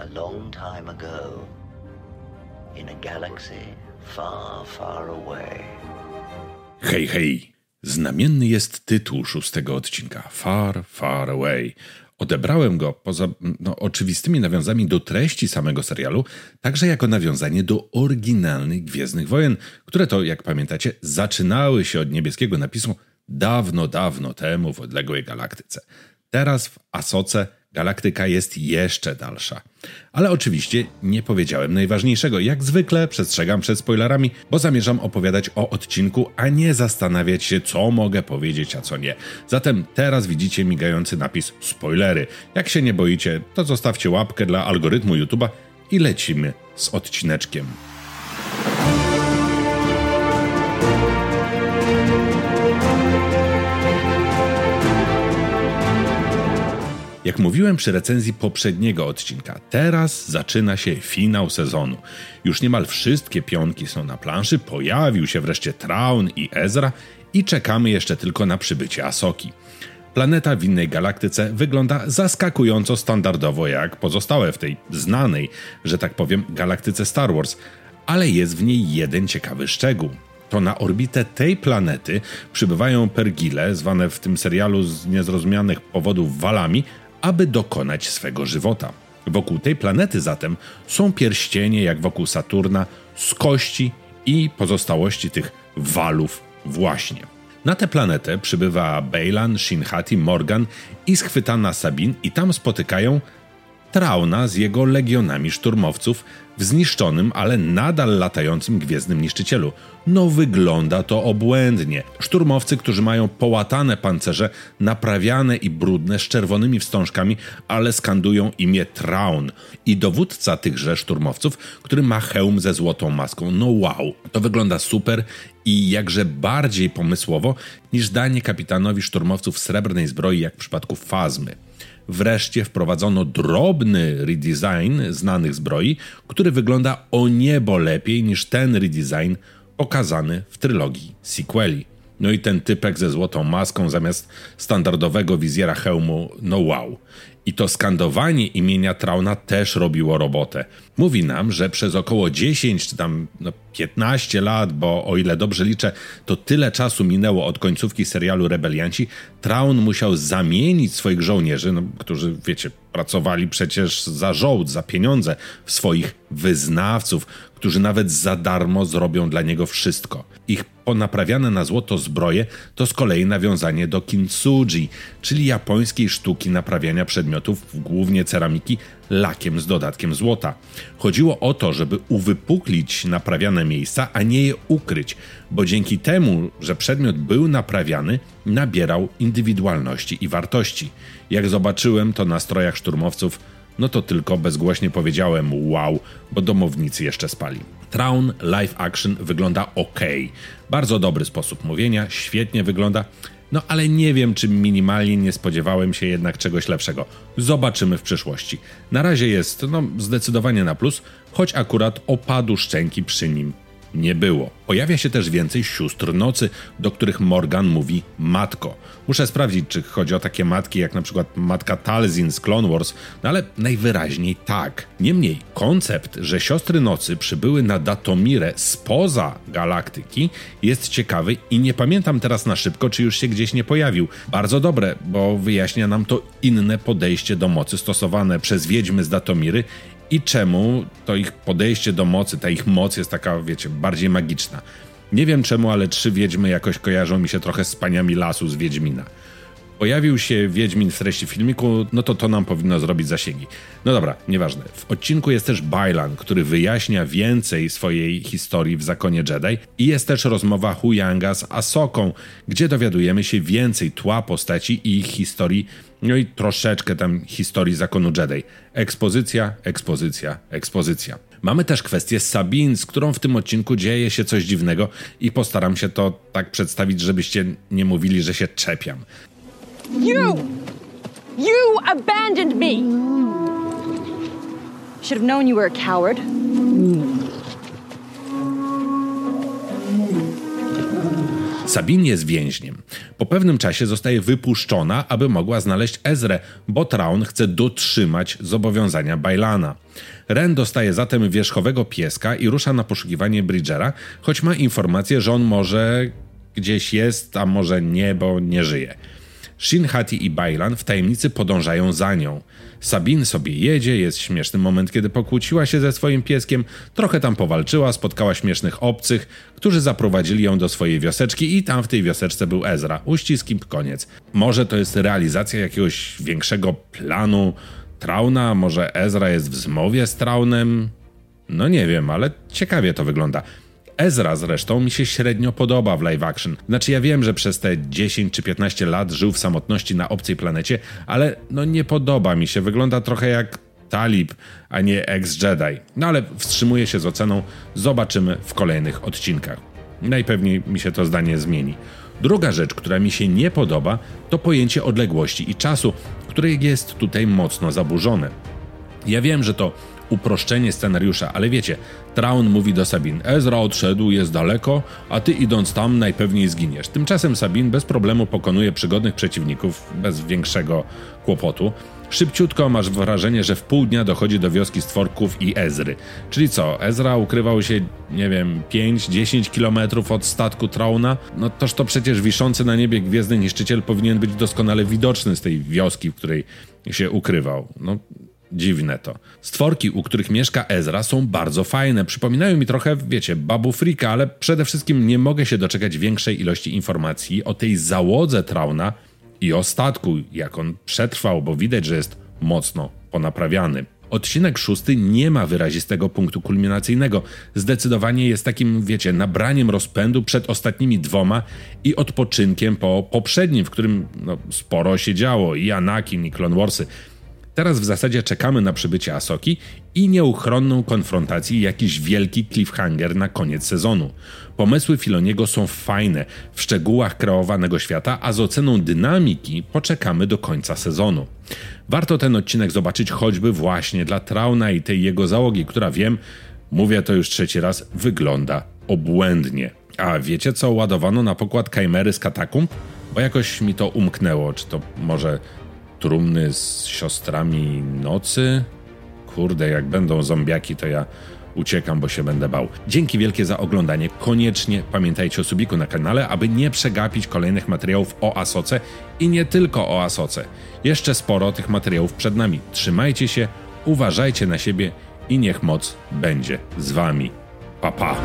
A long time ago, in a galaxy far, far away. Hej, hej! Znamienny jest tytuł szóstego odcinka Far, Far Away. Odebrałem go poza no, oczywistymi nawiązami do treści samego serialu, także jako nawiązanie do oryginalnych Gwiezdnych Wojen, które to, jak pamiętacie, zaczynały się od niebieskiego napisu dawno, dawno temu w odległej galaktyce. Teraz w Asoce galaktyka jest jeszcze dalsza. Ale oczywiście nie powiedziałem najważniejszego. Jak zwykle przestrzegam przed spoilerami, bo zamierzam opowiadać o odcinku, a nie zastanawiać się, co mogę powiedzieć, a co nie. Zatem teraz widzicie migający napis spoilery. Jak się nie boicie, to zostawcie łapkę dla algorytmu YouTube'a i lecimy z odcineczkiem. Jak mówiłem przy recenzji poprzedniego odcinka, teraz zaczyna się finał sezonu. Już niemal wszystkie pionki są na planszy, pojawił się wreszcie Traun i Ezra i czekamy jeszcze tylko na przybycie Asoki. Planeta w innej galaktyce wygląda zaskakująco standardowo jak pozostałe w tej znanej, że tak powiem, galaktyce Star Wars, ale jest w niej jeden ciekawy szczegół to na orbitę tej planety przybywają pergile, zwane w tym serialu z niezrozumianych powodów walami, aby dokonać swego żywota. Wokół tej planety zatem są pierścienie, jak wokół Saturna, z kości i pozostałości tych walów właśnie. Na tę planetę przybywa Bejlan, Shinhati, Morgan i schwytana Sabin i tam spotykają Trauna z jego legionami szturmowców w zniszczonym, ale nadal latającym gwiezdnym niszczycielu. No wygląda to obłędnie. Szturmowcy, którzy mają połatane pancerze, naprawiane i brudne, z czerwonymi wstążkami, ale skandują imię Traun. I dowódca tychże szturmowców, który ma hełm ze złotą maską. No wow, to wygląda super i jakże bardziej pomysłowo niż danie kapitanowi szturmowców srebrnej zbroi, jak w przypadku Fazmy. Wreszcie wprowadzono drobny redesign znanych zbroi, który wygląda o niebo lepiej niż ten redesign pokazany w trylogii sequeli. No i ten typek ze złotą maską zamiast standardowego wizjera hełmu, no wow. I to skandowanie imienia Trauna też robiło robotę. Mówi nam, że przez około 10 czy tam no 15 lat, bo o ile dobrze liczę, to tyle czasu minęło od końcówki serialu Rebelianci, Traun musiał zamienić swoich żołnierzy, no, którzy, wiecie, pracowali przecież za żołd, za pieniądze, w swoich wyznawców, którzy nawet za darmo zrobią dla niego wszystko. Ich ponaprawiane na złoto zbroje to z kolei nawiązanie do kintsugi, czyli japońskiej sztuki naprawiania przedmiotów, głównie ceramiki, lakiem z dodatkiem złota. Chodziło o to, żeby uwypuklić naprawiane miejsca, a nie je ukryć, bo dzięki temu, że przedmiot był naprawiany, nabierał indywidualności i wartości. Jak zobaczyłem to na strojach szturmowców, no to tylko bezgłośnie powiedziałem wow, bo domownicy jeszcze spali. Traun live action wygląda ok. Bardzo dobry sposób mówienia, świetnie wygląda. No ale nie wiem, czy minimalnie nie spodziewałem się jednak czegoś lepszego. Zobaczymy w przyszłości. Na razie jest, no, zdecydowanie na plus, choć akurat opadu szczęki przy nim nie było. Pojawia się też więcej sióstr nocy, do których Morgan mówi matko. Muszę sprawdzić, czy chodzi o takie matki jak na przykład matka Talzin z Clone Wars, no ale najwyraźniej tak. Niemniej koncept, że siostry nocy przybyły na Datomirę spoza galaktyki jest ciekawy i nie pamiętam teraz na szybko, czy już się gdzieś nie pojawił. Bardzo dobre, bo wyjaśnia nam to inne podejście do mocy stosowane przez wiedźmy z Datomiry i czemu to ich podejście do mocy, ta ich moc jest taka, wiecie, bardziej magiczna. Nie wiem czemu, ale trzy wiedźmy jakoś kojarzą mi się trochę z paniami lasu z Wiedźmina. Pojawił się Wiedźmin w treści filmiku, no to to nam powinno zrobić zasięgi. No dobra, nieważne. W odcinku jest też Bailan, który wyjaśnia więcej swojej historii w Zakonie Jedi i jest też rozmowa Huyanga z Asoką, gdzie dowiadujemy się więcej tła postaci i ich historii, no i troszeczkę tam historii Zakonu Jedi. Ekspozycja, ekspozycja, ekspozycja. Mamy też kwestię Sabin, z którą w tym odcinku dzieje się coś dziwnego i postaram się to tak przedstawić, żebyście nie mówili, że się czepiam. You! You abandoned me! Should have known you were a coward. Sabine jest więźniem. Po pewnym czasie zostaje wypuszczona, aby mogła znaleźć Ezrę, bo Traun chce dotrzymać zobowiązania Bailana. Ren dostaje zatem wierzchowego pieska i rusza na poszukiwanie Bridgera, choć ma informację, że on może gdzieś jest, a może nie, bo nie żyje. Shin Hati i Bailan w tajemnicy podążają za nią. Sabine sobie jedzie, jest śmieszny moment, kiedy pokłóciła się ze swoim pieskiem, trochę tam powalczyła, spotkała śmiesznych obcych, którzy zaprowadzili ją do swojej wioseczki i tam w tej wioseczce był Ezra. Uścisk i koniec. Może to jest realizacja jakiegoś większego planu Trauna, może Ezra jest w zmowie z Traunem? No nie wiem, ale ciekawie to wygląda. Ezra zresztą mi się średnio podoba w live action. Znaczy ja wiem, że przez te 10 czy 15 lat żył w samotności na obcej planecie, ale no nie podoba mi się. Wygląda trochę jak Talib, a nie ex-Jedi. No ale wstrzymuję się z oceną, zobaczymy w kolejnych odcinkach. Najpewniej mi się to zdanie zmieni. Druga rzecz, która mi się nie podoba, to pojęcie odległości i czasu, które jest tutaj mocno zaburzone. Ja wiem, że to uproszczenie scenariusza, ale wiecie, Traun mówi do Sabin: Ezra odszedł, jest daleko, a ty idąc tam najpewniej zginiesz. Tymczasem Sabin bez problemu pokonuje przygodnych przeciwników, bez większego kłopotu. Szybciutko masz wrażenie, że w pół dnia dochodzi do wioski stworków i Ezry. Czyli co, Ezra ukrywał się, nie wiem, 5-10 kilometrów od statku Trauna? No toż to przecież wiszący na niebie gwiezdny niszczyciel powinien być doskonale widoczny z tej wioski, w której się ukrywał. No Dziwne to. Stworki, u których mieszka Ezra, są bardzo fajne. Przypominają mi trochę, wiecie, babu Frika, ale przede wszystkim nie mogę się doczekać większej ilości informacji o tej załodze Trauna i o statku, jak on przetrwał, bo widać, że jest mocno ponaprawiany. Odcinek szósty nie ma wyrazistego punktu kulminacyjnego. Zdecydowanie jest takim, wiecie, nabraniem rozpędu przed ostatnimi dwoma i odpoczynkiem po poprzednim, w którym no, sporo się działo i Anakin, i Clone Warsy. Teraz w zasadzie czekamy na przybycie Asoki i nieuchronną konfrontację jakiś wielki cliffhanger na koniec sezonu. Pomysły Filoniego są fajne, w szczegółach kreowanego świata, a z oceną dynamiki poczekamy do końca sezonu. Warto ten odcinek zobaczyć choćby właśnie dla Trauna i tej jego załogi, która wiem, mówię to już trzeci raz, wygląda obłędnie. A wiecie co ładowano na pokład Kajmery z katakumb? Bo jakoś mi to umknęło, czy to może trumny z siostrami nocy. Kurde, jak będą zombiaki, to ja uciekam, bo się będę bał. Dzięki wielkie za oglądanie. Koniecznie pamiętajcie o subiku na kanale, aby nie przegapić kolejnych materiałów o Asoce i nie tylko o Asoce. Jeszcze sporo tych materiałów przed nami. Trzymajcie się, uważajcie na siebie i niech moc będzie z wami. Pa pa!